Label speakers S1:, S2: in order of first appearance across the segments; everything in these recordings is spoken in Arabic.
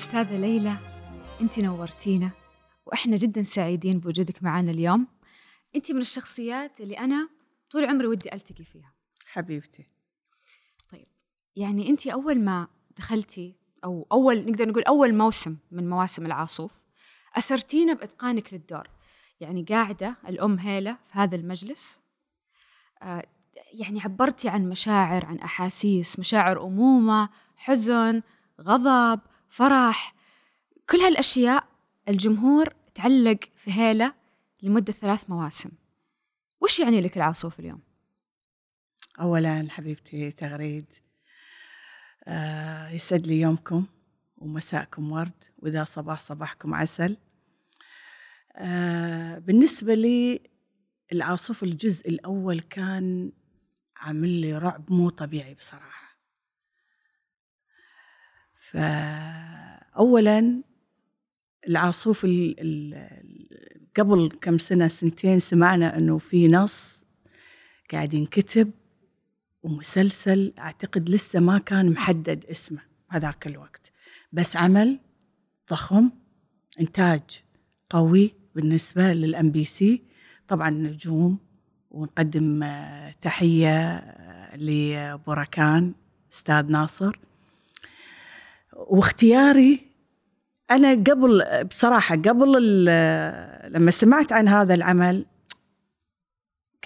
S1: الأستاذة ليلى أنت نورتينا وإحنا جدا سعيدين بوجودك معنا اليوم. أنت من الشخصيات اللي أنا طول عمري ودي ألتقي فيها.
S2: حبيبتي.
S1: طيب يعني أنت أول ما دخلتي أو أول نقدر نقول أول موسم من مواسم العاصوف أسرتينا بإتقانك للدور. يعني قاعدة الأم هيلة في هذا المجلس آه يعني عبرتي عن مشاعر عن أحاسيس مشاعر أمومة حزن غضب فرح. كل هالأشياء الجمهور تعلق في هيلة لمدة ثلاث مواسم. وش يعني لك العاصوف اليوم؟
S2: أولا حبيبتي تغريد آه يسعد لي يومكم ومساءكم ورد وإذا صباح صباحكم عسل. آه بالنسبة لي العاصوف الجزء الأول كان عامل لي رعب مو طبيعي بصراحة. فأولا العاصوف ال ال قبل كم سنة سنتين سمعنا أنه في نص قاعد ينكتب. ومسلسل أعتقد لسه ما كان محدد اسمه هذاك الوقت. بس عمل ضخم إنتاج قوي بالنسبة للأم بي سي طبعا نجوم ونقدم تحية لبركان أستاذ ناصر. واختياري أنا قبل بصراحة قبل لما سمعت عن هذا العمل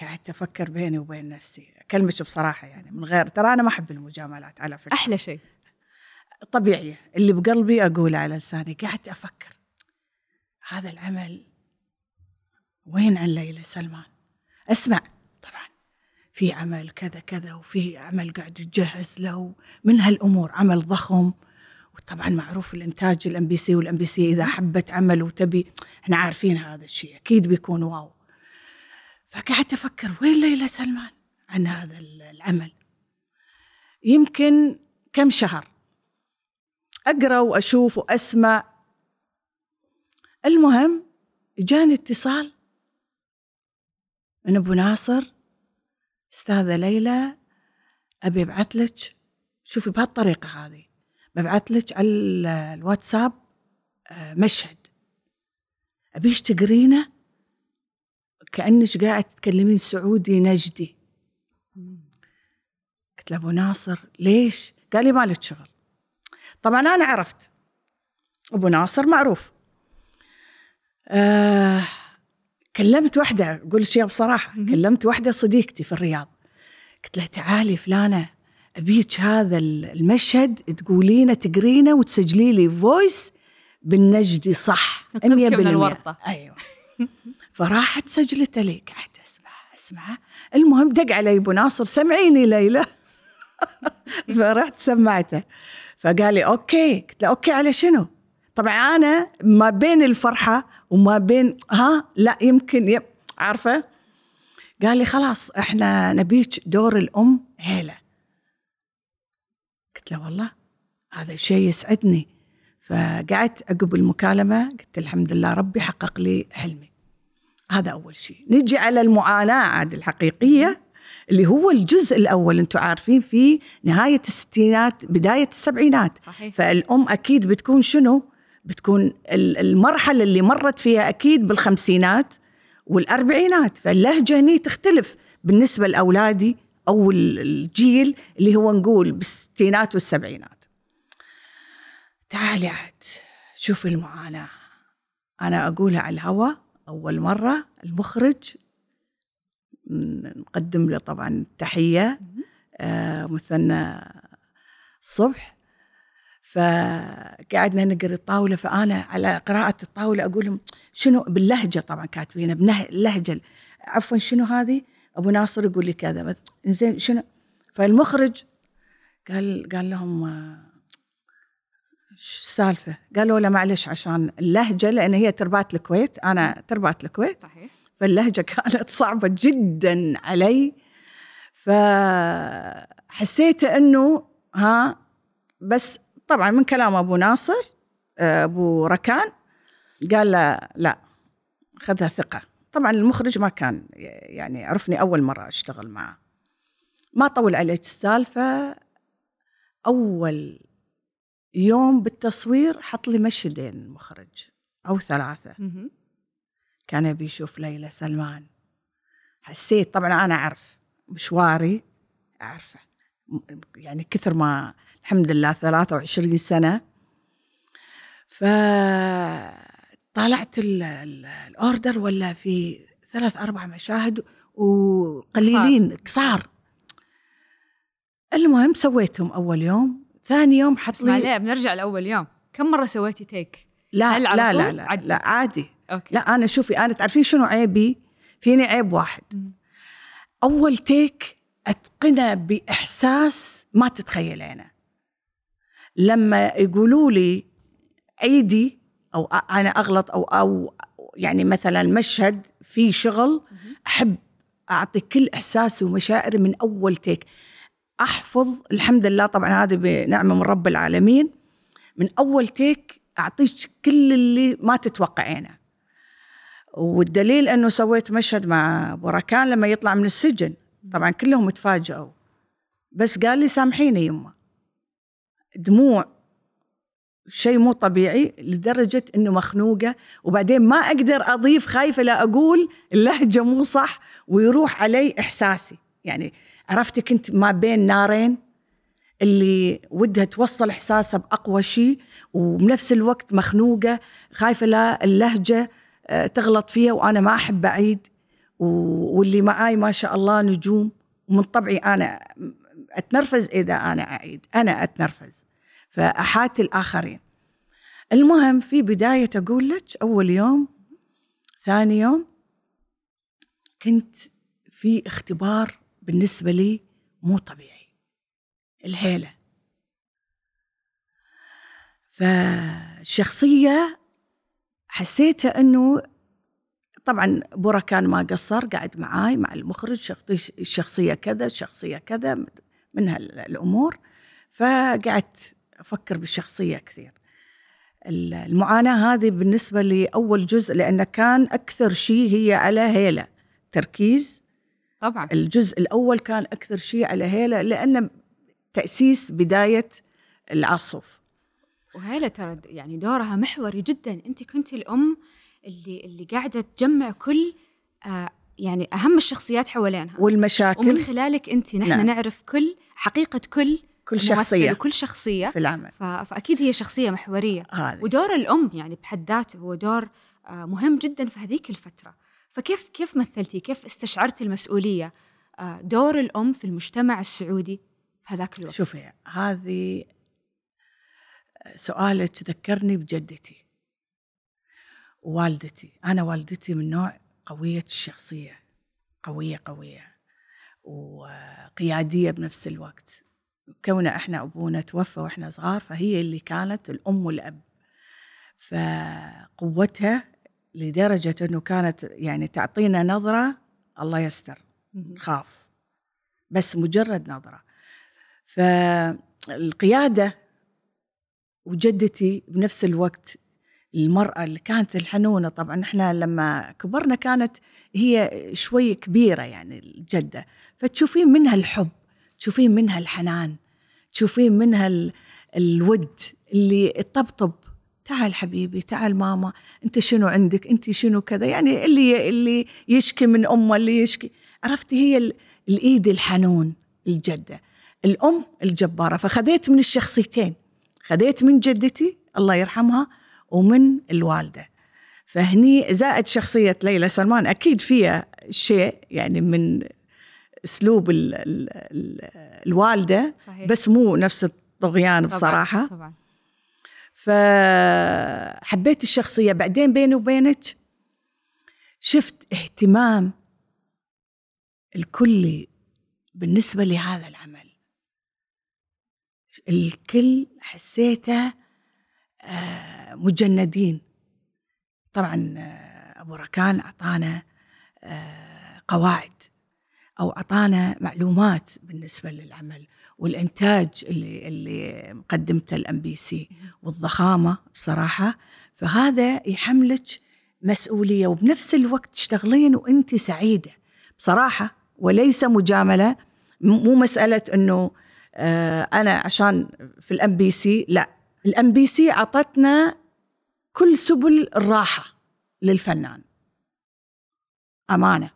S2: قعدت أفكر بيني وبين نفسي أكلمك بصراحة يعني من غير ترى أنا ما أحب المجاملات على فكرة.
S1: أحلى شيء.
S2: طبيعية اللي بقلبي أقوله على لساني قعدت أفكر هذا العمل وين عن ليلى سلمان؟ أسمع طبعا في عمل كذا كذا وفي عمل قاعد يجهز له من هالأمور عمل ضخم وطبعا معروف الإنتاج ال MBC وال MBC إذا حبت عمل وتبي إحنا عارفين هذا الشيء أكيد بيكون wow. فقعدت أفكر وين ليلى سلمان؟ عن هذا العمل. يمكن كم شهر. أقرأ وأشوف وأسمع. المهم جاني اتصال من أبو ناصر. أستاذة ليلى أبي أبعث لك. شوفي بهالطريقة هذه. ببعث لك على الواتساب مشهد. أبيش تقرينه؟ كأنك قاعد تتكلمين سعودي نجدي. قلت له أبو ناصر ليش؟ قال لي مالك شغل. طبعا أنا عرفت. أبو ناصر معروف. آه كلمت واحدة أقول شيء بصراحة. كلمت واحدة صديقتي في الرياض. قلت لها تعالي فلانة أبيك هذا المشهد تقولينه تقرينه وتسجلي لي فويس بالنجدي صح.
S1: 100% من الورطة.
S2: أيوه. فراحت سجلت لي قعدت أسمع أسمع. المهم دق علي أبو ناصر سمعيني ليلى. فرحت سمعته. فقال لي okay. قلت له okay على شنو؟ طبعا أنا ما بين الفرحة وما بين ها؟ لا يمكن يب عارفة؟ قال لي خلاص إحنا نبيك دور الأم هيلة. قلت له والله هذا شيء يسعدني. فقعدت عقب المكالمة قلت الحمد لله ربي حقق لي حلمي. هذا أول شيء. نجي على المعاناة عاد الحقيقية اللي هو الجزء الأول أنتم عارفين في نهاية الستينات بداية السبعينات.
S1: صحيح.
S2: فالأم أكيد بتكون شنو؟ بتكون المرحلة اللي مرت فيها أكيد بالخمسينات والأربعينات. فاللهجة هني تختلف بالنسبة لأولادي أو الجيل اللي هو نقول بالستينات والسبعينات. تعالي عاد شوفي المعاناة. أنا أقولها على الهواء أول مرة المخرج نقدم له طبعا تحية آه مثنى الصبح فقعدنا نقرأ الطاولة فأنا على قراءة الطاولة أقول لهم شنو باللهجة طبعا كاتبينها باللهجه عفوا شنو هذه؟ أبو ناصر يقول لي كذا زين شنو؟ فالمخرج قال قال لهم شو السالفة؟ قالوا له معلش عشان اللهجة لأن هي تربات الكويت. أنا تربات الكويت.
S1: صحيح.
S2: فاللهجة كانت صعبة جدا علي. فحسيت إنه ها بس طبعا من كلام أبو ناصر آه، أبو ركان قال له لا خذها ثقة. طبعا المخرج ما كان يعني عرفني أول مرة أشتغل معه. ما طول عليك السالفة. أول يوم بالتصوير حط لي مشهدين المخرج أو
S1: ثلاثة.
S2: كان يبي يشوف ليلى سلمان. حسيت طبعا أنا أعرف مشواري أعرفه. يعني كثر ما الحمد لله 23 سنة. فطالعت ال- ال- الأوردر ولا في ثلاث أربع مشاهد وقليلين. قصار. المهم سويتهم أول يوم. ثاني يوم حط لي
S1: ليه؟ بنرجع لأول يوم. كم مرة سويتي take
S2: لا لا لا لا,
S1: عدت؟
S2: لا عادي.
S1: okay.
S2: لا أنا شوفي أنا تعرفين شنو عيبي؟ فيني عيب واحد.
S1: مم.
S2: أول take أتقنه بإحساس ما تتخيلينه. لما يقولوا لي عيدي أو أنا أغلط أو أو يعني مثلا مشهد في شغل أحب أعطي كل إحساسي ومشاعري من أول تيك أحفظ. الحمد لله طبعا هذه بنعمة من رب العالمين. من أول تيك أعطيك كل اللي ما تتوقعينه. والدليل أنه سويت مشهد مع أبو لما يطلع من السجن. طبعا كلهم تفاجئوا. بس قال لي سامحيني يمه دموع. شيء مو طبيعي لدرجة إنه مخنوقة. وبعدين ما أقدر أضيف خايفة لا أقول اللهجة مو صح ويروح علي إحساسي. يعني عرفتي كنت ما بين نارين اللي ودها توصل إحساسها بأقوى شيء وبنفس الوقت مخنوقة خايفة لا اللهجة آه، تغلط فيها وأنا ما أحب اعيد واللي معاي ما شاء الله نجوم. ومن طبعي أنا أتنرفز إذا أنا أعيد. أنا أتنرفز. فأحاتي الآخرين. المهم في بداية أقول لك أول يوم ثاني يوم كنت في اختبار بالنسبة لي مو طبيعي. الهيله فالشخصية حسيتها إنه طبعا بورا كان ما قصر قاعد معاي مع المخرج شخصي- الشخصيه كذا الشخصيه كذا من هالأمور. فقعدت أفكر بالشخصية كثير. ال- المعاناة هذه بالنسبة لي اول جزء لأنه كان أكثر شيء هي على هيله تركيز
S1: طبعا.
S2: الجزء الأول كان أكثر شيء على هيلة لأنه تأسيس بداية العاصف
S1: وهيلا ترى يعني دورها محوري جدا. أنت كنتي الأم اللي اللي قاعدة تجمع كل آه يعني أهم الشخصيات حوالينها.
S2: والمشاكل.
S1: ومن خلالك أنت نحن
S2: نعم.
S1: نعرف كل حقيقة كل
S2: كل
S1: ممثل
S2: شخصية.
S1: وكل شخصية.
S2: في العمل.
S1: ف- فأكيد هي شخصية محورية.
S2: هذه.
S1: ودور الأم يعني بحد ذاته هو دور آه، مهم جدا في هذيك الفترة. فكيف كيف مثلتي؟ كيف استشعرتي المسؤولية؟ آه، دور الأم في المجتمع السعودي في هذاك الوقت.
S2: شوفي هذه سؤالك ذكرني بجدتي ووالدتي أنا والدتي من نوع قوية الشخصية قوية قوية وقيادية بنفس الوقت. كوننا إحنا أبونا توفى وإحنا صغار فهي اللي كانت الأم والأب. فقوتها لدرجة إنه كانت يعني تعطينا نظرة الله يستر. نخاف بس مجرد نظرة. فالقيادة وجدتي بنفس الوقت المرأة اللي كانت الحنونة طبعا إحنا لما كبرنا كانت هي شوي كبيرة يعني الجدة. فتشوفين منها الحب تشوفين منها الحنان تشوفين منها ال- الود اللي تطبطب تعال حبيبي تعال ماما أنت شنو عندك؟ أنت شنو كذا؟ يعني اللي اللي يشكي من أمه اللي يشكي. عرفتي؟ هي ال- الإيد الحنون الجدة. الأم الجبارة. فخذيت من الشخصيتين. خذيت من جدتي الله يرحمها ومن الوالدة. فهني زائد شخصية ليلى سلمان. أكيد فيها شيء يعني من أسلوب ال ال ال الوالدة
S1: صحيح.
S2: بس مو نفس الطغيان
S1: طبعاً،
S2: بصراحة.
S1: طبعا.
S2: فحبيت الشخصية. بعدين بيني وبينك شفت اهتمام الكلي بالنسبة لهذا العمل. الكل حسيته آه، مجندين. طبعا آه، أبو ركان أعطانا آه، قواعد أو أعطانا معلومات بالنسبة للعمل. والإنتاج اللي اللي مقدمته ال MBC والضخامة بصراحة. فهذا يحملك مسؤولية وبنفس الوقت تشتغلين وأنت سعيدة. بصراحة وليس مجاملة مو مسألة إنه آه أنا عشان في ال MBC لا. ال MBC أعطتنا كل سبل الراحة للفنان. أمانة.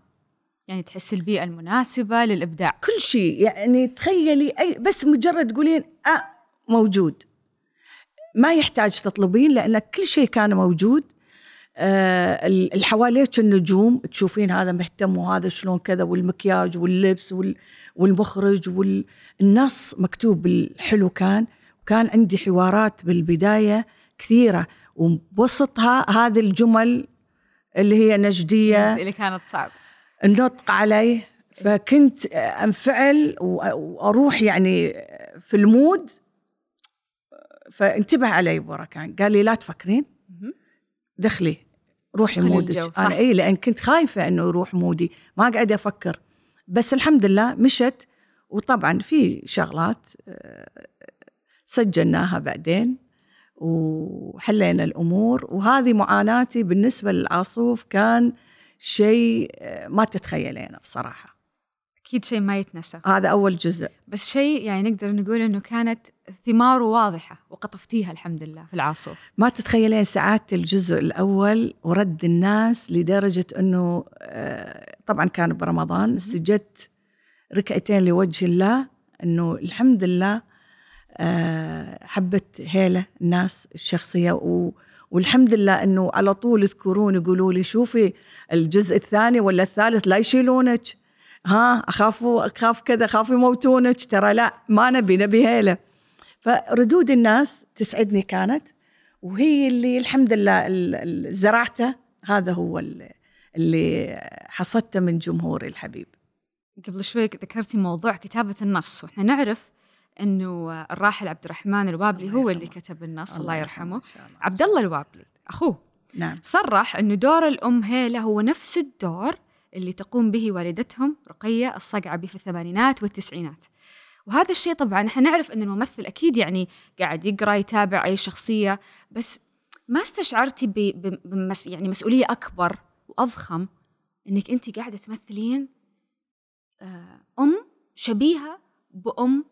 S1: يعني تحس البيئة المناسبة للإبداع.
S2: كل شيء يعني تخيلي أي بس مجرد تقولين آه موجود. ما يحتاج تطلبين لأن كل شيء كان موجود. آه اللي حواليك النجوم تشوفين هذا مهتم وهذا شلون كذا والمكياج واللبس والمخرج والنص مكتوب الحلو كان. وكان عندي حوارات بالبداية كثيرة وبوسطها هذه الجمل اللي هي نجدية.
S1: اللي كانت صعبة.
S2: النطق عليه فكنت أنفعل وأروح يعني في ال mood. فانتبه علي أبو ركان قال لي لا تفكرين. دخلي روحي mood ك. أنا اي لأن كنت خايفة إنه يروح mood ي. ما قاعدة أفكر. بس الحمد لله مشت. وطبعا في شغلات سجلناها بعدين. وحلينا الأمور. وهذه معاناتي بالنسبة للعاصوف كان شيء ما تتخيلينه بصراحة.
S1: أكيد شيء ما يتنسى.
S2: هذا أول جزء.
S1: بس شيء يعني نقدر نقول إنه كانت ثماره واضحة وقطفتيها الحمد لله في العاصف.
S2: ما تتخيلين سعاده الجزء الأول ورد الناس لدرجة إنه طبعا كان برمضان سجدت ركعتين لوجه الله إنه الحمد لله حبت هيلة الناس الشخصية و والحمد لله إنه على طول يذكرون يقولوا لي شوفي الجزء الثاني ولا الثالث لا يشيلونك. ها أخافوا أخاف كذا أخاف يموتونك. ترى لا ما نبي نبي هيلة. فردود الناس تسعدني كانت وهي اللي الحمد لله زرعته. هذا هو اللي حصدته من جمهوري الحبيب.
S1: قبل شوي ذكرتي موضوع كتابة النص وإحنا نعرف إنه الراحل عبد الرحمن الوابلي هو اللي كتب النص الله, الله يرحمه عبد الله الوابلي أخوه
S2: نعم.
S1: صرح إنه دور الأم هيلة هو نفس الدور اللي تقوم به والدتهم رقية الصقعبي في الثمانينات والتسعينات. وهذا الشيء طبعا إحنا نعرف ان الممثل أكيد يعني قاعد يقرأ يتابع أي شخصية بس ما استشعرتي بمس يعني مسؤولية أكبر وأضخم إنك انت قاعدة تمثلين أم شبيهة بأم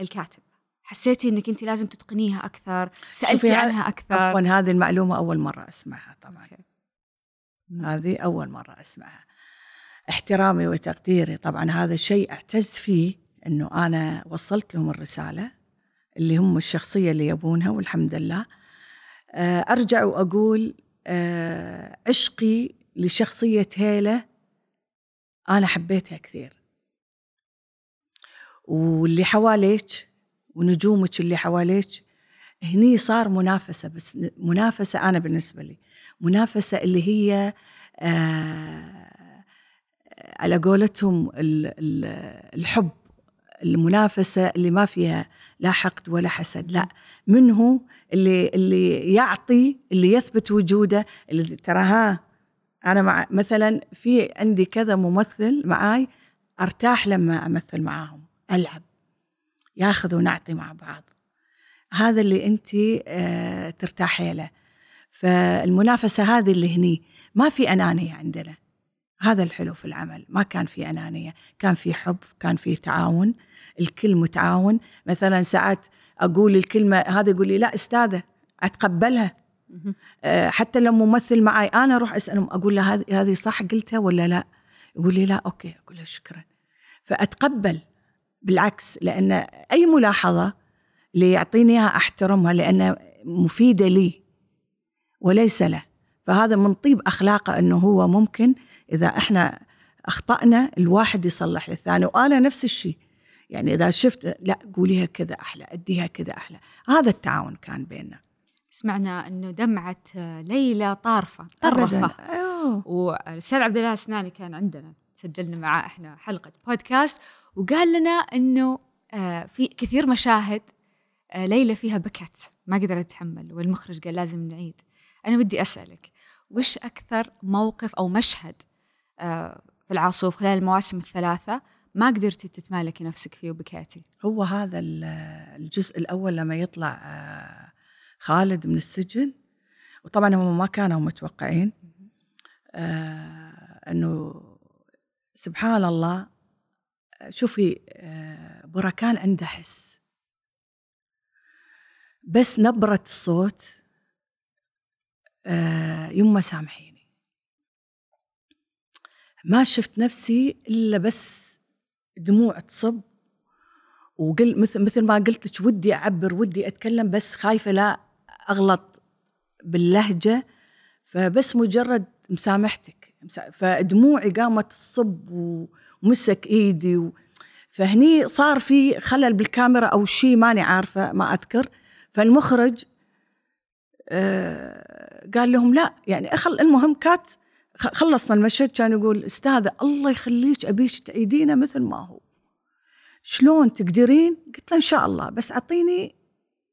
S1: الكاتب. حسيتي إنك انت لازم تتقنيها أكثر سألتي عنها أكثر.
S2: عفوا هذه المعلومة أول مرة أسمعها طبعا. okay. هذه أول مرة أسمعها. احترامي وتقديري طبعا هذا الشيء أعتز فيه إنه أنا وصلت لهم الرسالة اللي هم الشخصية اللي يبونها والحمد لله. أرجع وأقول عشقي لشخصية هيلة أنا حبيتها كثير. واللي حواليك ونجومك اللي حواليك هني صار منافسة بس منافسة أنا بالنسبة لي. منافسة اللي هي آه على قولتهم الحب المنافسة اللي ما فيها لا حقد ولا حسد لا. منه اللي اللي يعطي اللي يثبت وجوده اللي ترى ها أنا مع مثلا في عندي كذا ممثل معاي أرتاح لما أمثل معاهم. ألعب ياخذ ونعطي مع بعض. هذا اللي أنت آه ترتاحي له. فالمنافسة هذه اللي هني ما في أنانية عندنا. هذا الحلو في العمل. ما كان في أنانية. كان في حب كان في تعاون. الكل متعاون. مثلا ساعات أقول الكلمة هذا يقول لي لا أستاذة أتقبلها. أه حتى لو ممثل معي أنا أروح أسألهم أقول له هذه صح قلتها ولا لا؟ يقول لي لا أوكي أقول له شكرا. فأتقبل. بالعكس لأن أي ملاحظة اللي يعطيني إياها أحترمها لأن مفيدة لي وليس له. فهذا من طيب أخلاقه أنه هو ممكن إذا إحنا أخطأنا الواحد يصلح للثاني. وأنا نفس الشيء. يعني إذا شفت لا قوليها كذا أحلى أديها كذا أحلى. هذا التعاون كان بيننا.
S1: سمعنا إنه دمعة ليلى طارفة
S2: طرفة.
S1: والاستاذ عبد الله السناني كان عندنا. سجلنا معاه إحنا حلقة بودكاست وقال لنا إنه في كثير مشاهد ليلى فيها بكت ما قدرت تتحمل والمخرج قال لازم نعيد. أنا بدي أسألك وش أكثر موقف أو مشهد في العاصوف خلال المواسم الثلاثة ما قدرتي تتمالكي نفسك فيه وبكيتي؟
S2: هو هذا ال- الجزء الأول لما يطلع آه، خالد من السجن. وطبعا هم ما كانوا متوقعين. آه، أنه سبحان الله شوفي آه، بركان عنده حس. بس نبرة الصوت آه، يما سامحيني. ما شفت نفسي إلا بس دموع تصب وقل مثل مثل ما قلت لك ودي أعبر ودي أتكلم بس خايفة لا أغلط باللهجة. فبس مجرد مسامحتك. مسا- فدموعي قامت تصب ومسك إيدي و فهني صار في خلل بالكاميرا أو شيء ماني عارفة ما أذكر. فالمخرج آه قال لهم لا يعني أخل المهم كات خلصنا المشهد كان يقول أستاذة الله يخليك أبيك تعيدينه مثل ما هو. شلون تقدرين؟ قلت له إن شاء الله بس أعطيني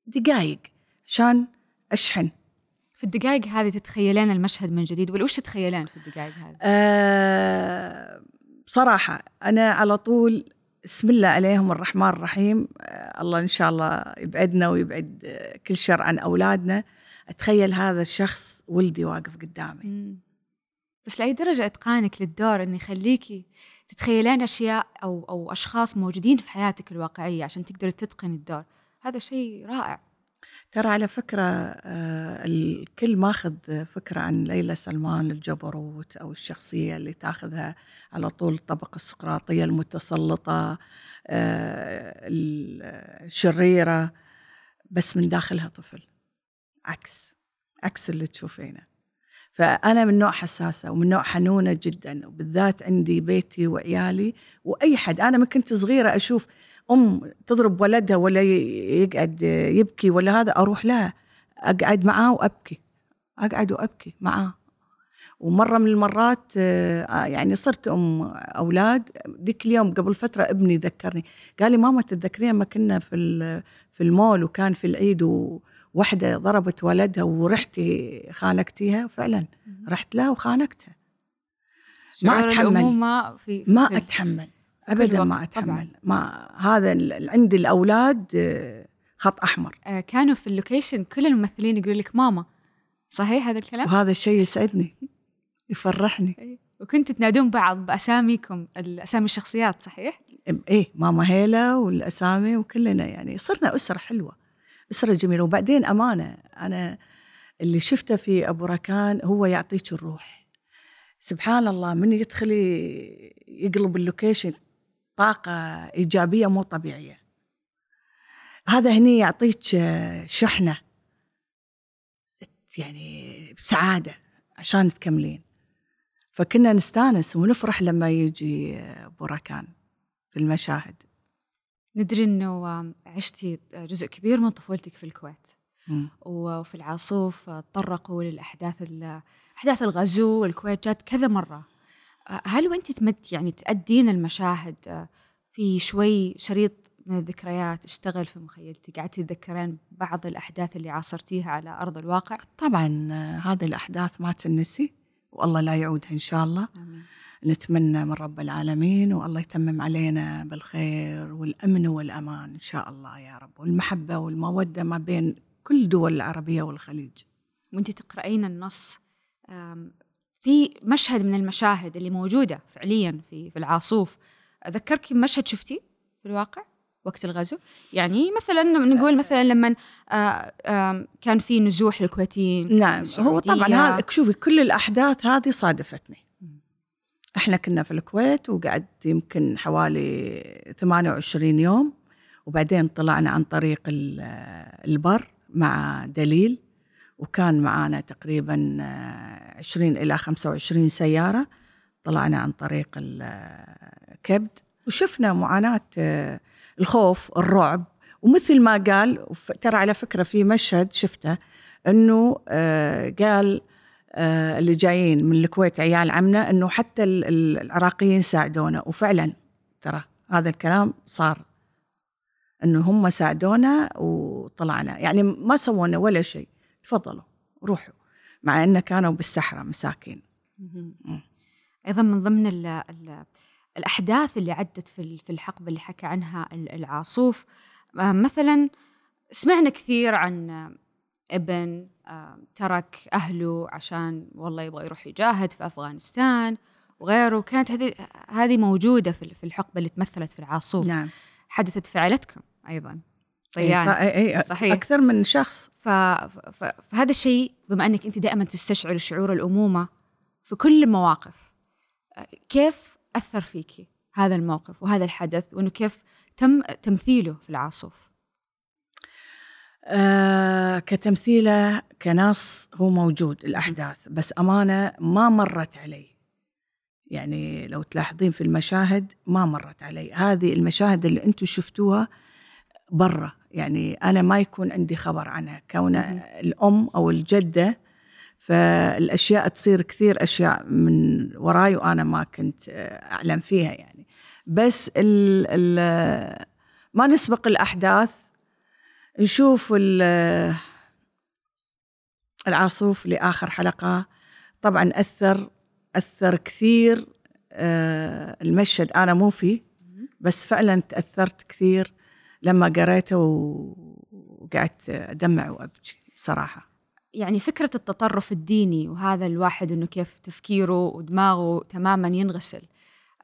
S2: دقائق عشان أشحن.
S1: في الدقائق هذه تتخيلين المشهد من جديد؟ ولا وش تتخيلين في الدقائق هذه؟
S2: أه بصراحة أنا على طول بسم الله عليهم الرحمن الرحيم. أه الله إن شاء الله يبعدنا ويبعد آه، كل شر عن أولادنا. أتخيل هذا الشخص ولدي واقف قدامي.
S1: مم. بس لأي درجة إتقانك للدور إنه يخليكي تتخيلين أشياء أو أو أشخاص موجودين في حياتك الواقعية عشان تقدري تتقني الدور؟ هذا شيء رائع.
S2: ترى على فكرة آه، الكل ماخذ فكرة عن ليلى سلمان الجبروت أو الشخصية اللي تاخذها على طول الطبقة السقراطية المتسلطة آه، الشريرة بس من داخلها طفل. عكس عكس اللي تشوفينه. فأنا من نوع حساسة ومن نوع حنونة جدا وبالذات عندي بيتي وعيالي وأي حد. أنا من كنت صغيرة أشوف أم تضرب ولدها ولا يقعد يبكي ولا هذا أروح لها أقعد معاه وأبكي أقعد وأبكي معاه. ومرة من المرات آه، يعني صرت أم أولاد ذيك اليوم قبل فترة ابني ذكرني قال لي ماما تتذكرين ما كنا في في المول وكان في العيد ووحدة ضربت ولدها ورحتي خانقتيها؟ فعلا رحت لها وخانقتها. ما.
S1: الأمومة في, في
S2: ما. أتحمل. ابدا ما اتحمل
S1: طبعاً.
S2: ما هذا عندي الأولاد آه، خط أحمر
S1: آه، كانوا في اللوكيشن كل الممثلين يقولوا لك ماما صحيح هذا الكلام؟
S2: وهذا الشيء يسعدني يفرحني
S1: أي. وكنتوا تنادون بعض بأساميكم الأسامي الشخصيات صحيح؟
S2: إيه ماما هيلا والأسامي وكلنا يعني صرنا أسرة حلوة أسرة جميلة وبعدين أمانة أنا اللي شفته في أبو ركان هو يعطيك الروح سبحان الله من يدخلي يقلب اللوكيشن طاقة إيجابية مو طبيعية. هذا هني يعطيك آه، شحنة. يعني بسعاده عشان تكملين. فكنا نستانس ونفرح لما يجي آه، ابو ركان في المشاهد.
S1: ندري آه، عشتي جزء كبير من طفولتك في الكويت.
S2: مم.
S1: وفي العاصوف تطرقوا للأحداث ال- أحداث الغزو والكويت جات كذا مرة. آه، هل وأنت تمد يعني تأدين المشاهد آه، في شوي شريط من الذكريات اشتغل في مخيلتك؟ قعدتي تتذكرين بعض الأحداث اللي عاصرتيها على أرض الواقع؟
S2: طبعا آه، هذه الأحداث ما تنسي والله لا يعودها إن شاء الله.
S1: آمين.
S2: نتمنى من رب العالمين والله يتمم علينا بالخير والأمن والأمان إن شاء الله يا رب والمحبة والمودة ما بين كل دول العربية والخليج.
S1: وأنت تقرأين النص في مشهد من المشاهد اللي موجودة فعليا في في العاصوف. أذكرك مشهد شفتي في الواقع وقت الغزو؟ يعني مثلا نقول مثلا لما آه، آم، كان في نزوح للكويتيين
S2: نعم هو طبعا. هذا شوفي كل الأحداث هذه صادفتني. إحنا كنا في الكويت وقعدت يمكن حوالي 28 يوم وبعدين طلعنا عن طريق ال- البر مع دليل. وكان معانا تقريبا آه، 20 إلى 25 سيارة. طلعنا عن طريق الكبد وشفنا معاناة آه، الخوف الرعب. ومثل ما قال ترى على فكرة في مشهد شفته أنه آه، قال آه، اللي جايين من الكويت عيال عمنا أنه حتى ال- ال- العراقيين ساعدونا. وفعلا ترى هذا الكلام صار أنه هم ساعدونا وطلعنا. يعني ما سوونا ولا شيء. تفضلوا روحوا مع أن كانوا بالسحرة مساكين.
S1: أيضا من ضمن ال ال الأحداث اللي عدت في في الحقبة اللي حكى عنها العاصوف آه، مثلا سمعنا كثير عن ابن آه، ترك أهله عشان والله يبغى يروح يجاهد في أفغانستان وغيره كانت هذه هذه موجودة في الحقبة اللي تمثلت في العاصوف نعم. حدثت في عائلتكم أيضا
S2: طيان أي أي صحيح. أكثر من شخص.
S1: ف... ف... فهذا الشيء بما أنك أنت دائما تستشعر شعور الأمومة في كل المواقف كيف أثر فيكي هذا الموقف وهذا الحدث؟ وإنه كيف تم تمثيله في العاصف؟
S2: آه كتمثيله كنص هو موجود الأحداث بس أمانة ما مرت علي. يعني لو تلاحظين في المشاهد ما مرت علي. هذه المشاهد اللي أنتم شفتوها برا. يعني أنا ما يكون عندي خبر عنها. كون الأم أو الجدة فالأشياء تصير كثير أشياء من وراي وأنا ما كنت أعلم فيها يعني. بس ال ال ما نسبق الأحداث. نشوف العاصوف لآخر حلقة. طبعا أثر أثر كثير آه، المشهد أنا مو فيه بس فعلا تأثرت كثير. لما قريته وقعدت أدمع وأبكي صراحة
S1: يعني فكرة التطرف الديني وهذا الواحد أنه كيف تفكيره ودماغه تماما ينغسل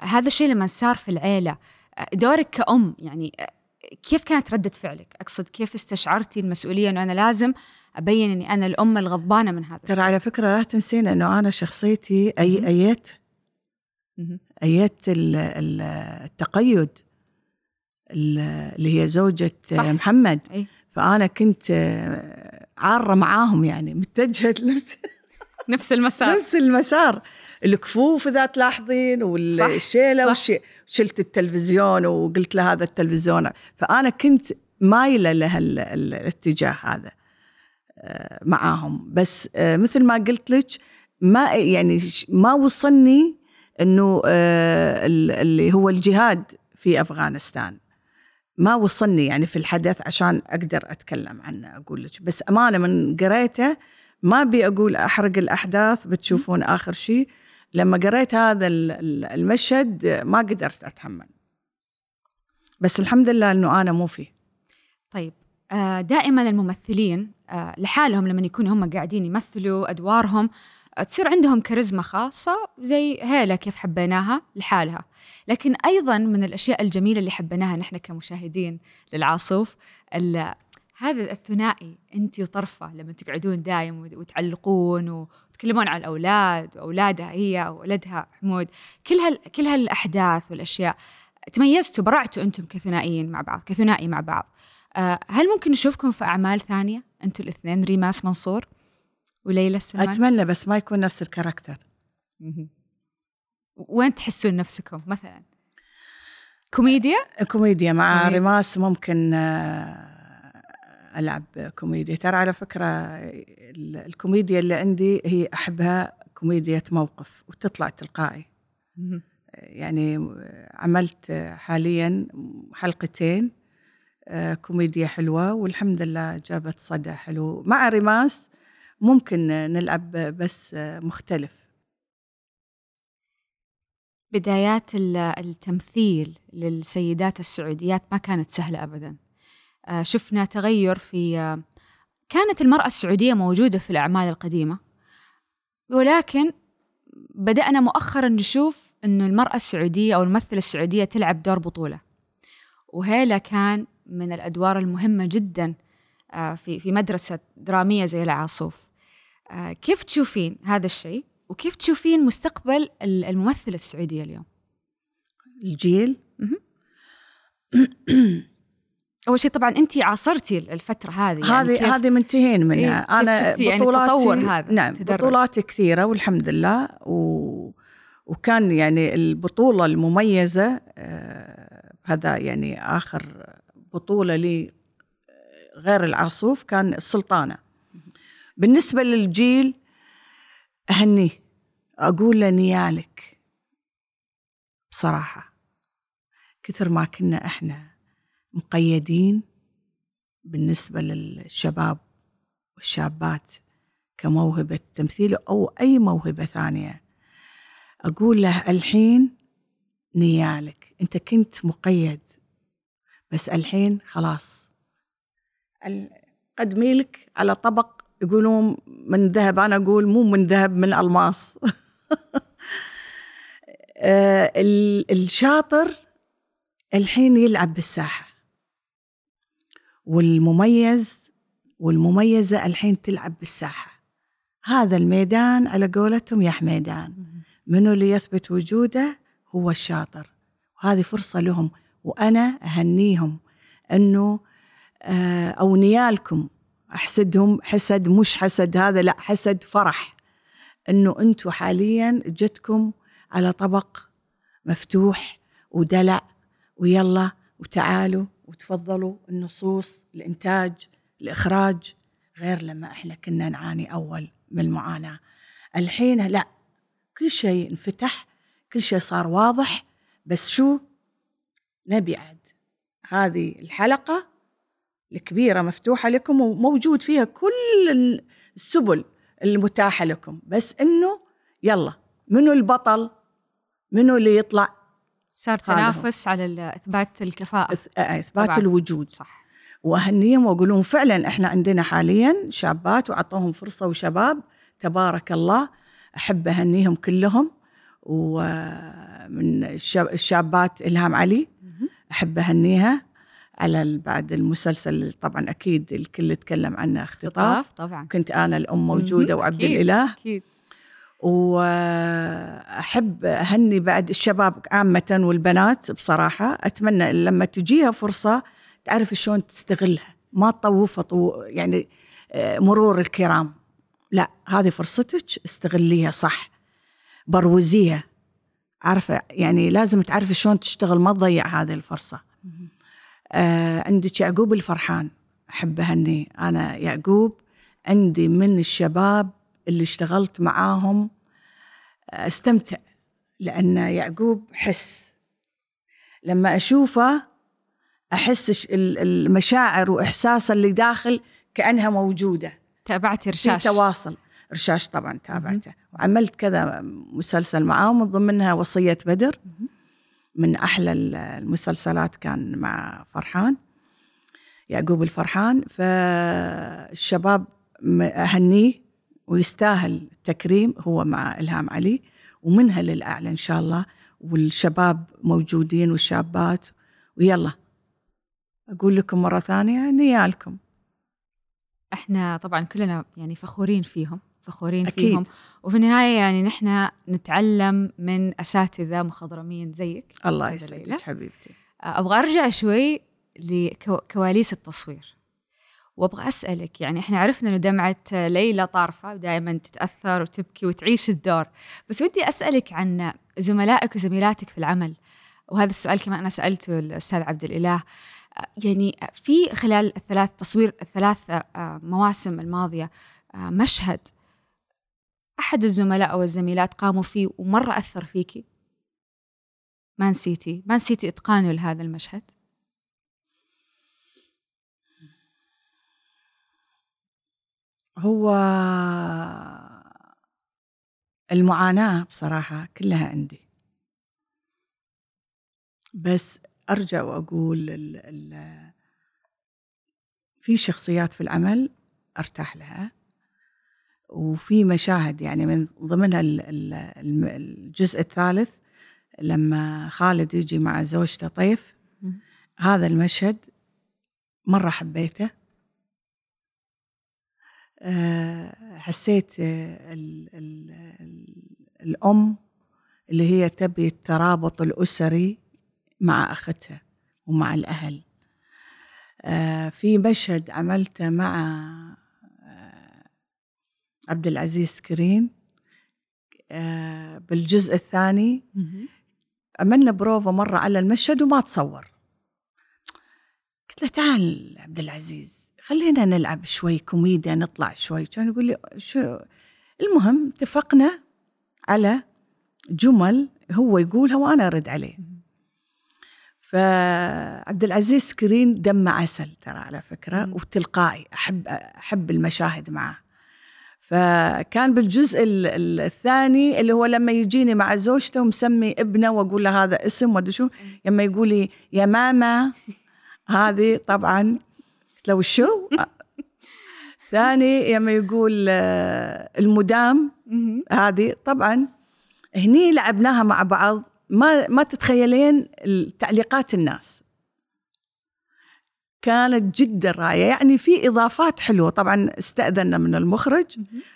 S1: هذا الشيء لما صار في العيلة دورك كأم يعني كيف كانت ردة فعلك؟ أقصد كيف استشعرتي المسؤولية أنه أنا لازم أبين أني أنا الأم الغضبانة من هذا
S2: ترى على فكرة لا تنسين أنه أنا شخصيتي أي أيت أيت التقيد اللي هي زوجة صح. محمد. أي. فأنا كنت عارة معاهم يعني متجهة
S1: نفس نفس المسار.
S2: نفس المسار. الكفوف إذا تلاحظين والشيلة والشي شلت التلفزيون وقلت له هذا التلفزيون. فأنا كنت مايلة له الاتجاه هذا آه، معاهم. بس آه، مثل ما قلت لك ما يعني ما وصلني إنه آه، اللي هو الجهاد في أفغانستان. ما وصلني يعني في الحدث عشان أقدر أتكلم عنه أقول لك. بس أمانة من قريته ما أبي أقول أحرق الأحداث بتشوفون آخر شيء. لما قريت هذا المشهد ما قدرت أتحمل. بس الحمد لله إنه أنا مو فيه.
S1: طيب آه، دائما الممثلين آه، لحالهم لما يكونوا هم قاعدين يمثلوا أدوارهم تصير عندهم كاريزما خاصة زي هيلا كيف حبيناها لحالها. لكن أيضا من الأشياء الجميلة اللي حبيناها نحن كمشاهدين للعاصوف هذا الثنائي أنت وطرفة لما تقعدون دايم وتعلقون وتكلمون عن الأولاد وأولادها هي وولدها حمود. كل هال كل هالأحداث والأشياء تميزتوا برعتوا أنتم كثنائيين مع بعض كثنائي مع بعض. آه، هل ممكن نشوفكم في أعمال ثانية؟ أنتم الاثنين ريماس منصور؟ وليلى السمان
S2: أتمنى بس ما يكون نفس ال character.
S1: وين تحسون نفسكم مثلا؟ كوميديا؟
S2: كوميديا مع ريماس ممكن آه، ألعب كوميديا. ترى على فكرة الكوميديا اللي عندي هي أحبها كوميديا موقف وتطلع تلقائي. يعني عملت حاليا حلقتين آه، كوميديا حلوة والحمد لله جابت صدى حلو. مع ريماس ممكن نلعب بس مختلف.
S1: بدايات التمثيل للسيدات السعوديات ما كانت سهلة ابدا. آه، شفنا تغير في آه، كانت المرأة السعودية موجودة في الأعمال القديمة ولكن بدأنا مؤخرا نشوف أنه المرأة السعودية أو الممثلة السعودية تلعب دور بطولة. وهيلا كان من الأدوار المهمة جدا آه، في في مدرسة درامية زي العاصوف. كيف تشوفين هذا الشيء؟ وكيف تشوفين مستقبل الممثلة السعودية اليوم؟
S2: الجيل؟
S1: أول شيء طبعا أنت عاصرتي الفترة هذه
S2: يعني هذه هذه منتهين منها.
S1: إيه أنا يعني بطولاتي يعني هذا
S2: نعم تدرج. بطولاتي كثيرة والحمد لله. و وكان يعني البطولة المميزة آه هذا يعني آخر بطولة لي آه، غير العاصوف كان السلطانة. بالنسبة للجيل اهنيه أقول له نيالك. بصراحة كثر ما كنا إحنا مقيدين بالنسبة للشباب والشابات كموهبة تمثيل أو أي موهبة ثانية. أقول له الحين نيالك. أنت كنت مقيد بس الحين خلاص. ال- قدمي لك على طبق يقولون من ذهب أنا أقول مو من ذهب من ألماس. آه، ال- الشاطر الحين يلعب بالساحة. والمميز والمميزة الحين تلعب بالساحة. هذا الميدان على قولتهم يا حميدان. منو اللي يثبت وجوده؟ هو الشاطر. وهذه فرصة لهم وأنا أهنيهم أنه آه، أو نيالكم أحسدهم حسد مش حسد هذا لا حسد فرح. أنه أنتم حاليا جتكم على طبق مفتوح ودلع ويلا وتعالوا وتفضلوا النصوص الإنتاج الإخراج. غير لما إحنا كنا نعاني أول من المعاناة. الحين لا كل شيء انفتح كل شيء صار واضح. بس شو؟ نبي عاد. هذه الحلقة الكبيرة مفتوحة لكم وموجود فيها كل السبل المتاحة لكم. بس إنه يلا منو البطل؟ منو اللي يطلع؟
S1: صار. تنافس على ال- إثبات الكفاءة.
S2: إث- إثبات
S1: طبعاً.
S2: الوجود.
S1: صح.
S2: وأهنيهم واقول لهم فعلا إحنا عندنا حاليا شابات وأعطوهم فرصة وشباب. تبارك الله أحب أهنيهم كلهم. ومن الشاب- الشابات إلهام علي أحب أهنيها. على بعد المسلسل طبعا أكيد الكل يتكلم عنه اختطاف.
S1: طبعا.
S2: كنت أنا الأم
S1: موجودة.
S2: وعبد
S1: أكيد.
S2: الإله.
S1: أكيد.
S2: وأحب أهني بعد الشباب عامة والبنات بصراحة. أتمنى لما تجيها فرصة تعرف شلون تستغلها. ما تطوفها طو يعني آه، مرور الكرام. لا هذه فرصتك استغليها صح. بروزيها. عارفة يعني لازم تعرفي شلون تشتغل ما تضيع هذه الفرصة. آه عندك يعقوب الفرحان. احب اهنيه أنا يعقوب. عندي من الشباب اللي اشتغلت معاهم. آه، استمتع لأن يعقوب حس. لما أشوفه أحس المشاعر وإحساسه اللي داخل كأنها موجودة.
S1: تابعت
S2: في
S1: رشاش.
S2: تواصل. رشاش طبعا تابعته. وعملت كذا مسلسل معاهم من ضمنها وصية بدر. من أحلى ال- المسلسلات كان مع فرحان يعقوب الفرحان. فالشباب أهنيه ويستاهل التكريم هو مع إلهام علي ومنها للأعلى إن شاء الله. والشباب موجودين والشابات ويلا أقول لكم مرة ثانية نيالكم.
S1: إحنا طبعا كلنا يعني فخورين فيهم. فخورين
S2: أكيد.
S1: فيهم. وفي النهاية يعني نحن نتعلم من أساتذة مخضرمين زيك.
S2: الله. يسعدك حبيبتي.
S1: أبغى أرجع شوي لكواليس التصوير. وأبغى أسألك يعني إحنا عرفنا إنه دمعة ليلى طارفة ودائما تتأثر وتبكي وتعيش الدور. بس ودي أسألك عن زملائك وزميلاتك في العمل. وهذا السؤال كمان أنا سألته الاستاذ عبد الإله. يعني في خلال الثلاث تصوير الثلاث آه، مواسم الماضية آه، مشهد أحد الزملاء أو الزميلات قاموا فيه ومرة أثر فيكي. ما نسيتي؟ ما نسيتي اتقانه لهذا المشهد؟
S2: هو المعاناة بصراحة كلها عندي. بس أرجع وأقول في شخصيات في العمل أرتاح لها. وفي مشاهد يعني من ضمنها الجزء الثالث لما خالد يجي مع زوجته طيف. هذا المشهد مرة حبيته. آه، حسيت آه، ال ال ال الأم اللي هي تبي الترابط الأسري مع أختها ومع الأهل. آه، في مشهد عملته مع عبد العزيز كريم آه، بالجزء الثاني. عملنا بروفا مرة على المشهد وما تصور. قلت له تعال عبد العزيز خلينا نلعب شوي كوميديا نطلع شوي. كان يقول لي شو المهم اتفقنا على جمل هو يقولها وأنا أرد عليه. فعبد العزيز السكيرين دمه عسل ترى على
S1: فكرة.
S2: وتلقائي أحب أحب المشاهد معه. فكان بالجزء ال- ال- الثاني اللي هو لما يجيني مع زوجته ومسمي ابنه وأقول له هذا اسم وادري شو لما يقول لي يا ماما هذه طبعا قلت له وشو؟ ثاني لما يقول آه، المدام. هذه طبعا هني لعبناها مع بعض ما ما تتخيلين تعليقات الناس كانت جدا رائعة. يعني في إضافات حلوة. طبعا استأذنا من المخرج.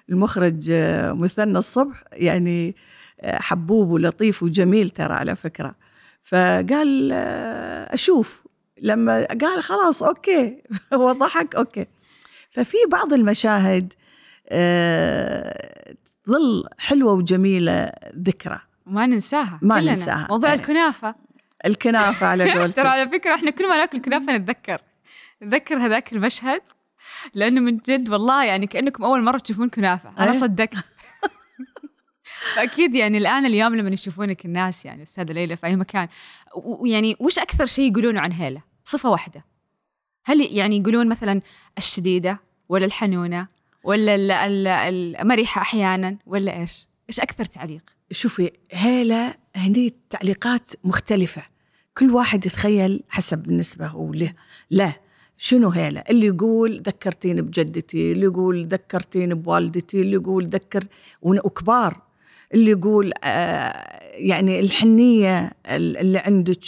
S2: المخرج آه، مثنى الصبح. يعني آه، حبوب ولطيف وجميل ترى على فكرة. فقال آه، أشوف. لما قال خلاص okay. هو ضحك okay. ففي بعض المشاهد تظل حلوة وجميلة ذكرى.
S1: ما ننساها
S2: ما
S1: كلنا.
S2: ننساها.
S1: موضوع. الكنافة.
S2: الكنافة على
S1: ترى
S2: قولتك.
S1: على فكرة إحنا كل ما ناكل كنافة نتذكر. نتذكر هذاك المشهد لأنه من جد والله يعني كأنكم أول مرة تشوفون كنافة. أنا
S2: أيه.
S1: صدقت. فأكيد يعني الآن اليوم لما يشوفونك الناس يعني أستاذة ليلى في أي مكان ويعني وش أكثر شيء يقولونه عن هيلة؟ صفة واحدة. هل يعني يقولون مثلا الشديدة ولا الحنونة ولا ال- ال- المرحه أحيانا ولا إيش؟ إيش أكثر تعليق؟
S2: شوفي هيلة هني تعليقات مختلفة. كل واحد يتخيل حسب بالنسبة هو له له. شنو هيلة؟ اللي يقول ذكرتيني بجدتي اللي يقول ذكرتيني بوالدتي اللي يقول ذكر وكبار. اللي يقول آه يعني الحنية ال- اللي عندك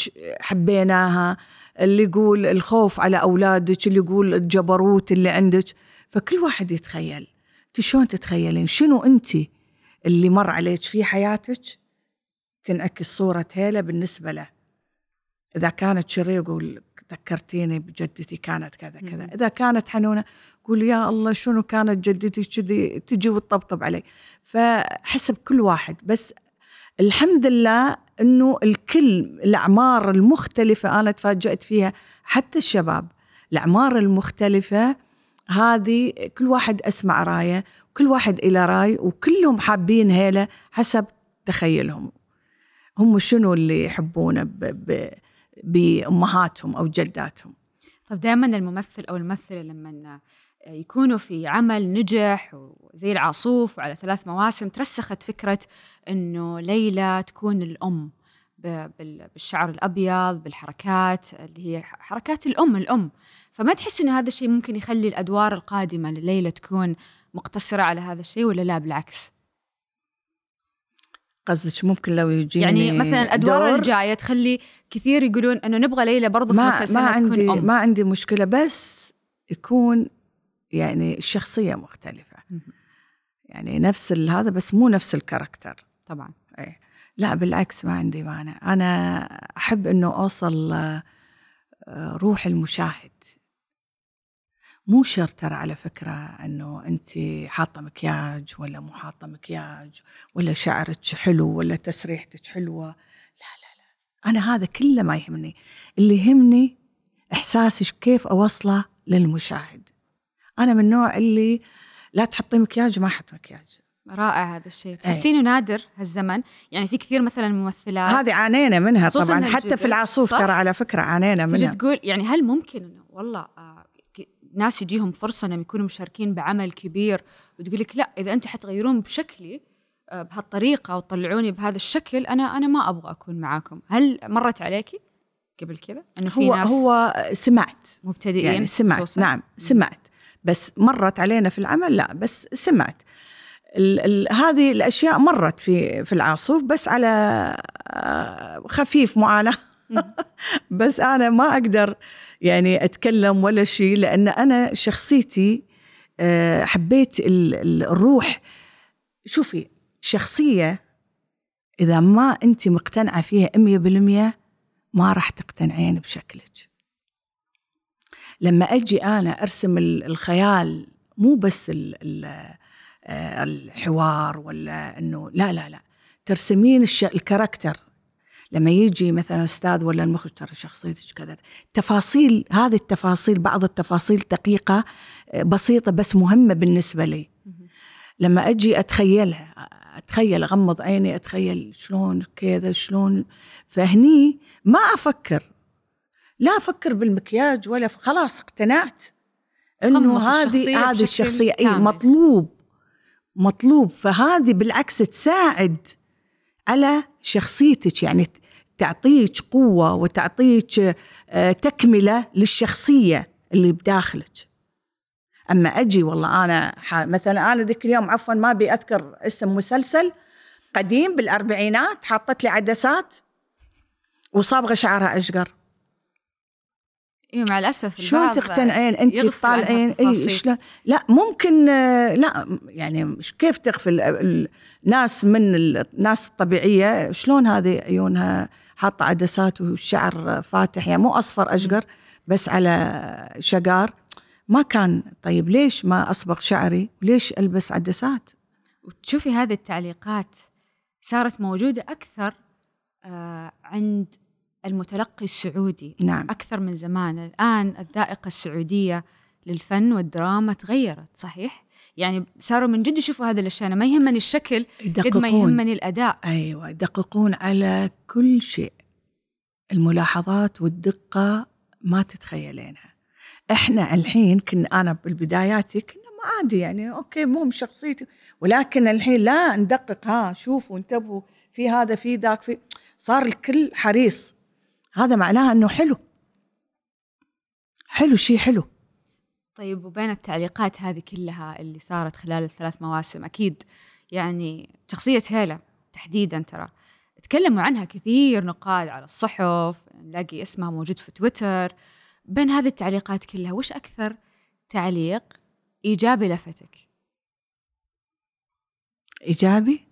S2: حبيناها اللي يقول الخوف على أولادك اللي يقول الجبروت اللي عندك. فكل واحد يتخيل. انت شلون تتخيلين؟ شنو انت اللي مر عليك في حياتك تنعكس صورة هيلة بالنسبة له؟ إذا كانت شريرة يقول ذكرتيني بجدتي كانت كذا كذا. إذا كانت حنونة قول يا الله شنو كانت جدتي كذي تجي وتطبطب علي. فحسب كل واحد. بس الحمد لله إنه الكل الأعمار المختلفة أنا تفاجأت فيها حتى الشباب. الأعمار المختلفة هذه كل واحد أسمع رايه كل واحد إلى رأي وكلهم حابين هيلة حسب تخيلهم. هم شنو اللي يحبونه ب- ب- بأمهاتهم أو جداتهم.
S1: طب دائما الممثل أو الممثلة لما يكونوا في عمل نجح وزي العاصوف وعلى ثلاث مواسم ترسخت فكرة إنه ليلى تكون الأم بالشعر الأبيض بالحركات اللي هي حركات الأم الأم. فما تحس إنه هذا الشيء ممكن يخلي الأدوار القادمة لليلى تكون مقتصرة على هذا الشيء ولا لا؟ بالعكس.
S2: قصدك ممكن لو يجيني
S1: يعني مثلا
S2: الأدوار
S1: الجايه تخلي كثير يقولون إنه نبغى ليلى برضو في
S2: ما ما عندي
S1: تكون أم.
S2: ما عندي مشكلة بس يكون يعني الشخصية
S1: مختلفة.
S2: يعني نفس هذا بس مو نفس الكاركتر.
S1: طبعا.
S2: إيه. لا بالعكس ما عندي مانع. أنا أحب أنه أوصل آه، آه، روح المشاهد. مو شرط ترى على فكرة أنه أنت حاطة مكياج ولا مو حاطة مكياج ولا شعرك حلو ولا تسريحتك حلوة. لا لا لا. أنا هذا كله ما يهمني. اللي يهمني إحساسك كيف أوصله للمشاهد. أنا من النوع اللي لا تحطي مكياج ما أحط مكياج.
S1: رائع هذا الشيء. تحسينه نادر هالزمن. يعني في كثير مثلا ممثلات.
S2: هذه عانينا منها طبعا. حتى في العاصوف
S1: صح؟
S2: ترى على فكرة عانينا
S1: تجي
S2: منها.
S1: تقول يعني هل ممكن والله آه، ناس يجيهم فرصة إنهم يكونوا مشاركين بعمل كبير وتقول لك لا إذا أنتم حتغيرون بشكلي آه، بهالطريقة وتطلعوني بهذا الشكل أنا أنا ما أبغى أكون معاكم. هل مرت عليكي قبل كذا إنه في
S2: هو
S1: ناس
S2: هو سمعت.
S1: مبتدئين
S2: يعني سمعت.
S1: خصوصاً؟
S2: نعم سمعت. بس مرت علينا في العمل؟ لا بس سمعت. ال ال هذه الأشياء مرت في في العاصوف بس على آه، خفيف معاناة. بس أنا ما أقدر يعني أتكلم ولا شيء لأن أنا شخصيتي آه، حبيت ال- ال- الروح. شوفي شخصية إذا ما أنت مقتنعة فيها 100% ما راح تقتنعين بشكلك. لما أجي أنا أرسم ال- الخيال مو بس آه، الحوار ولا إنه لا لا لا. ترسمين الكاركتر. لما يجي مثلا أستاذ ولا المخرج ترى شخصيتك كذا. تفاصيل هذه التفاصيل بعض التفاصيل دقيقة آه، بسيطة بس مهمة بالنسبة لي. لما أجي أتخيلها أتخيل أغمض عيني أتخيل شلون كذا شلون. فهني ما أفكر. لا أفكر بالمكياج ولا خلاص اقتنعت
S1: إنه
S2: هذه هذه الشخصية.
S1: إي.
S2: مطلوب. مطلوب. فهذه بالعكس تساعد على شخصيتك. يعني تعطيك قوة وتعطيك آه، تكملة للشخصية اللي بداخلك. أما أجي والله أنا مثلا أنا ذيك اليوم عفوا ما أبي أذكر اسم مسلسل قديم بالأربعينات حطت لي عدسات وصابغة شعرها أشقر.
S1: اي مع الأسف
S2: شلون تقتنعين؟ انت تطالعين اي شلون لا ممكن آه، لا يعني كيف تغفل الناس من الناس الطبيعية؟ شلون هذه عيونها؟ حاطه عدسات والشعر فاتح يعني مو أصفر أشقر بس على شقار. ما كان طيب ليش ما أصبغ شعري؟ وليش ألبس عدسات؟
S1: وتشوفي هذه التعليقات صارت موجودة أكثر آه عند المتلقي السعودي.
S2: نعم.
S1: أكثر من زمان. الآن الذائقة السعودية للفن والدراما تغيرت صحيح؟ يعني صاروا من جد يشوفوا هذه الأشياء. أنا ما يهمني الشكل قد ما يهمني الأداء.
S2: أيوة يدققون على كل شيء. الملاحظات والدقة ما تتخيلينها. إحنا الحين كنا أنا بالبداياتي كنا عادي يعني أوكي مو شخصيتي ولكن الحين لا ندقق ها شوفوا انتبهوا في هذا في ذاك في صار الكل حريص. هذا معناه إنه حلو. حلو شيء حلو.
S1: طيب وبين التعليقات هذه كلها اللي صارت خلال الثلاث مواسم أكيد يعني شخصية هيلا تحديدا ترى. تكلموا عنها كثير نقاد على الصحف نلاقي اسمها موجود في تويتر. بين هذه التعليقات كلها وش أكثر تعليق إيجابي لفتك؟
S2: إيجابي؟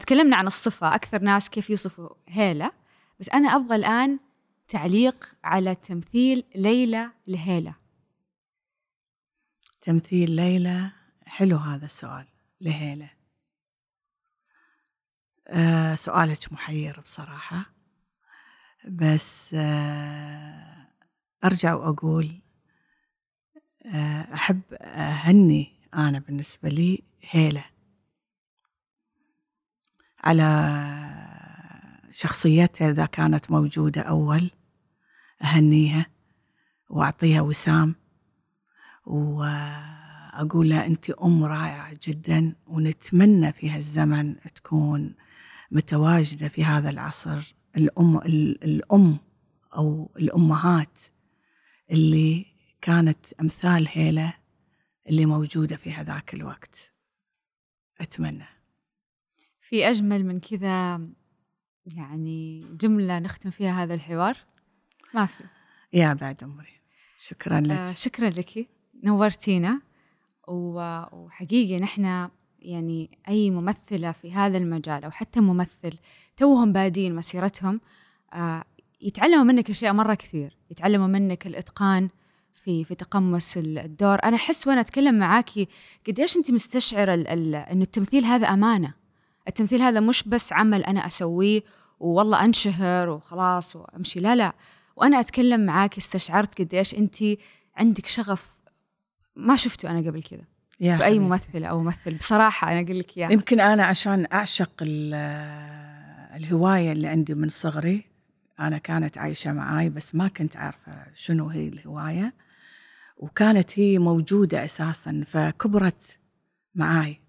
S1: تكلمنا عن الصفة أكثر ناس كيف يوصفوا هيلة بس أنا أبغى الآن تعليق على تمثيل ليلى لهيلة.
S2: تمثيل ليلى حلو هذا السؤال لهيلة. آه سؤالك محير بصراحة. بس آه أرجع وأقول آه أحب أهني أنا بالنسبة لي هيلة. على شخصيتها إذا كانت موجودة أول. أهنيها وأعطيها وسام. وأقول لها أنت أم رائعة جدا ونتمنى في هالزمن تكون متواجدة في هذا العصر. الأم الأم أو الأمهات اللي كانت أمثال هيلة اللي موجودة في هذاك الوقت. أتمنى.
S1: في أجمل من كذا يعني جملة نختم فيها هذا الحوار. ما في.
S2: يا بعد عمري. شكرا لك.
S1: آه شكرا لك. نورتينا. وحقيقي نحن يعني أي ممثلة في هذا المجال أو حتى ممثل توهم بادين مسيرتهم آه يتعلموا منك أشياء مرة كثير. يتعلموا منك الإتقان في في تقمص الدور. أنا أحس وأنا أتكلم معاكي قديش أنت مستشعرة إنه التمثيل هذا أمانة. التمثيل هذا مش بس عمل أنا أسويه والله أنشهر وخلاص وأمشي. لا لا. وأنا أتكلم معاك استشعرت قديش أنت عندك شغف. ما شفته أنا قبل كذا. في أي ممثلة أو ممثل. بصراحة أنا أقول لك إياها
S2: يمكن أنا عشان أعشق الهواية اللي عندي من صغري أنا كانت عايشة معاي بس ما كنت عارفة شنو هي الهواية. وكانت هي موجودة أساسا فكبرت معاي.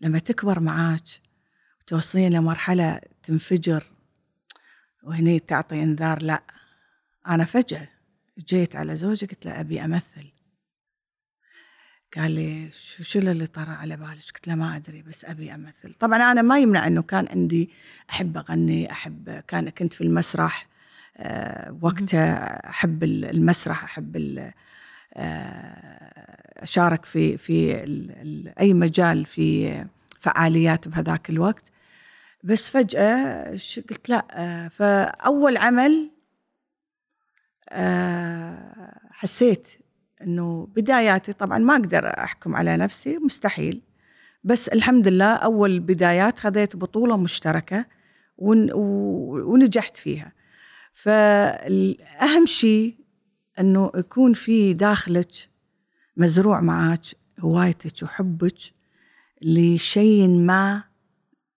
S2: لما تكبر معاك توصلين لمرحلة تنفجر وهني تعطي إنذار لا. أنا فجأة جيت على زوجي قلت له أبي أمثل. قال لي شو اللي طرى على بالك؟ قلت له ما أدري بس أبي أمثل، طبعا أنا ما يمنع إنه كان عندي أحب أغني، أحب كان كنت في المسرح أه وقتها أحب المسرح، أحب أه أشارك في في أي مجال في فعاليات بهذاك الوقت. بس فجأة قلت لا آه، فأول عمل آه، حسيت إنه بداياتي طبعا ما أقدر أحكم على نفسي مستحيل. بس الحمد لله أول بدايات خذيت بطولة مشتركة ونجحت فيها. فالأهم شيء إنه يكون في داخلك مزروع معك هوايتك وحبك لشيء ما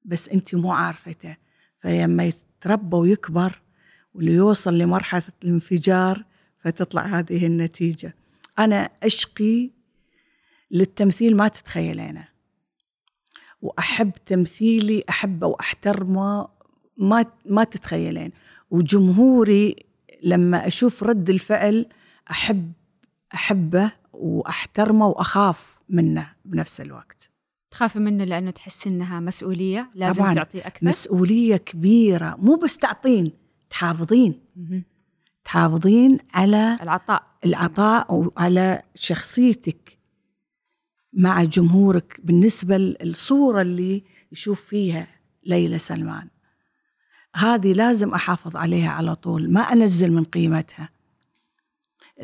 S2: بس أنت مو عارفته. فلما يتربى ويكبر وليوصل لمرحلة الانفجار فتطلع هذه النتيجة. أنا أشقي للتمثيل ما تتخيلينه. وأحب تمثيلي أحبه وأحترمه ما ما تتخيلين. وجمهوري لما أشوف رد الفعل أحب أحبه وأحترمه وأخاف منه بنفس الوقت.
S1: تخافي منه لأنه تحس إنها مسؤولية؟ لازم تعطي أكثر؟
S2: مسؤولية كبيرة. مو بس تعطين. تحافظين. تحافظين على
S1: العطاء.
S2: العطاء وعلى شخصيتك مع جمهورك بالنسبة للصورة اللي يشوف فيها ليلى سلمان. هذه لازم أحافظ عليها على طول ما أنزل من قيمتها.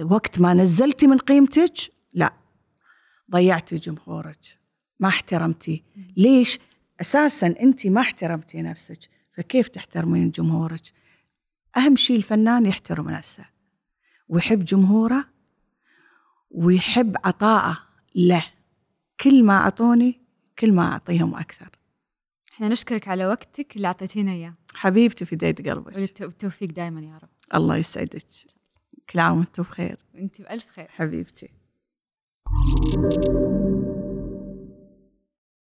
S2: وقت ما نزلتي من قيمتك لا ضيعتي جمهورك ما احترمتي. ليش؟ أساسا أنت ما احترمتي نفسك فكيف تحترمين جمهورك؟ أهم شيء الفنان يحترم نفسه ويحب جمهوره ويحب عطاءه له. كل ما أعطوني كل ما أعطيهم أكثر.
S1: إحنا نشكرك على وقتك اللي أعطيتينا إياه.
S2: حبيبتي في ديت قلبك.
S1: والتوفيق دائما يا رب.
S2: الله يسعدك. كل عام وأنتم بخير.
S1: وأنت بألف خير.
S2: حبيبتي.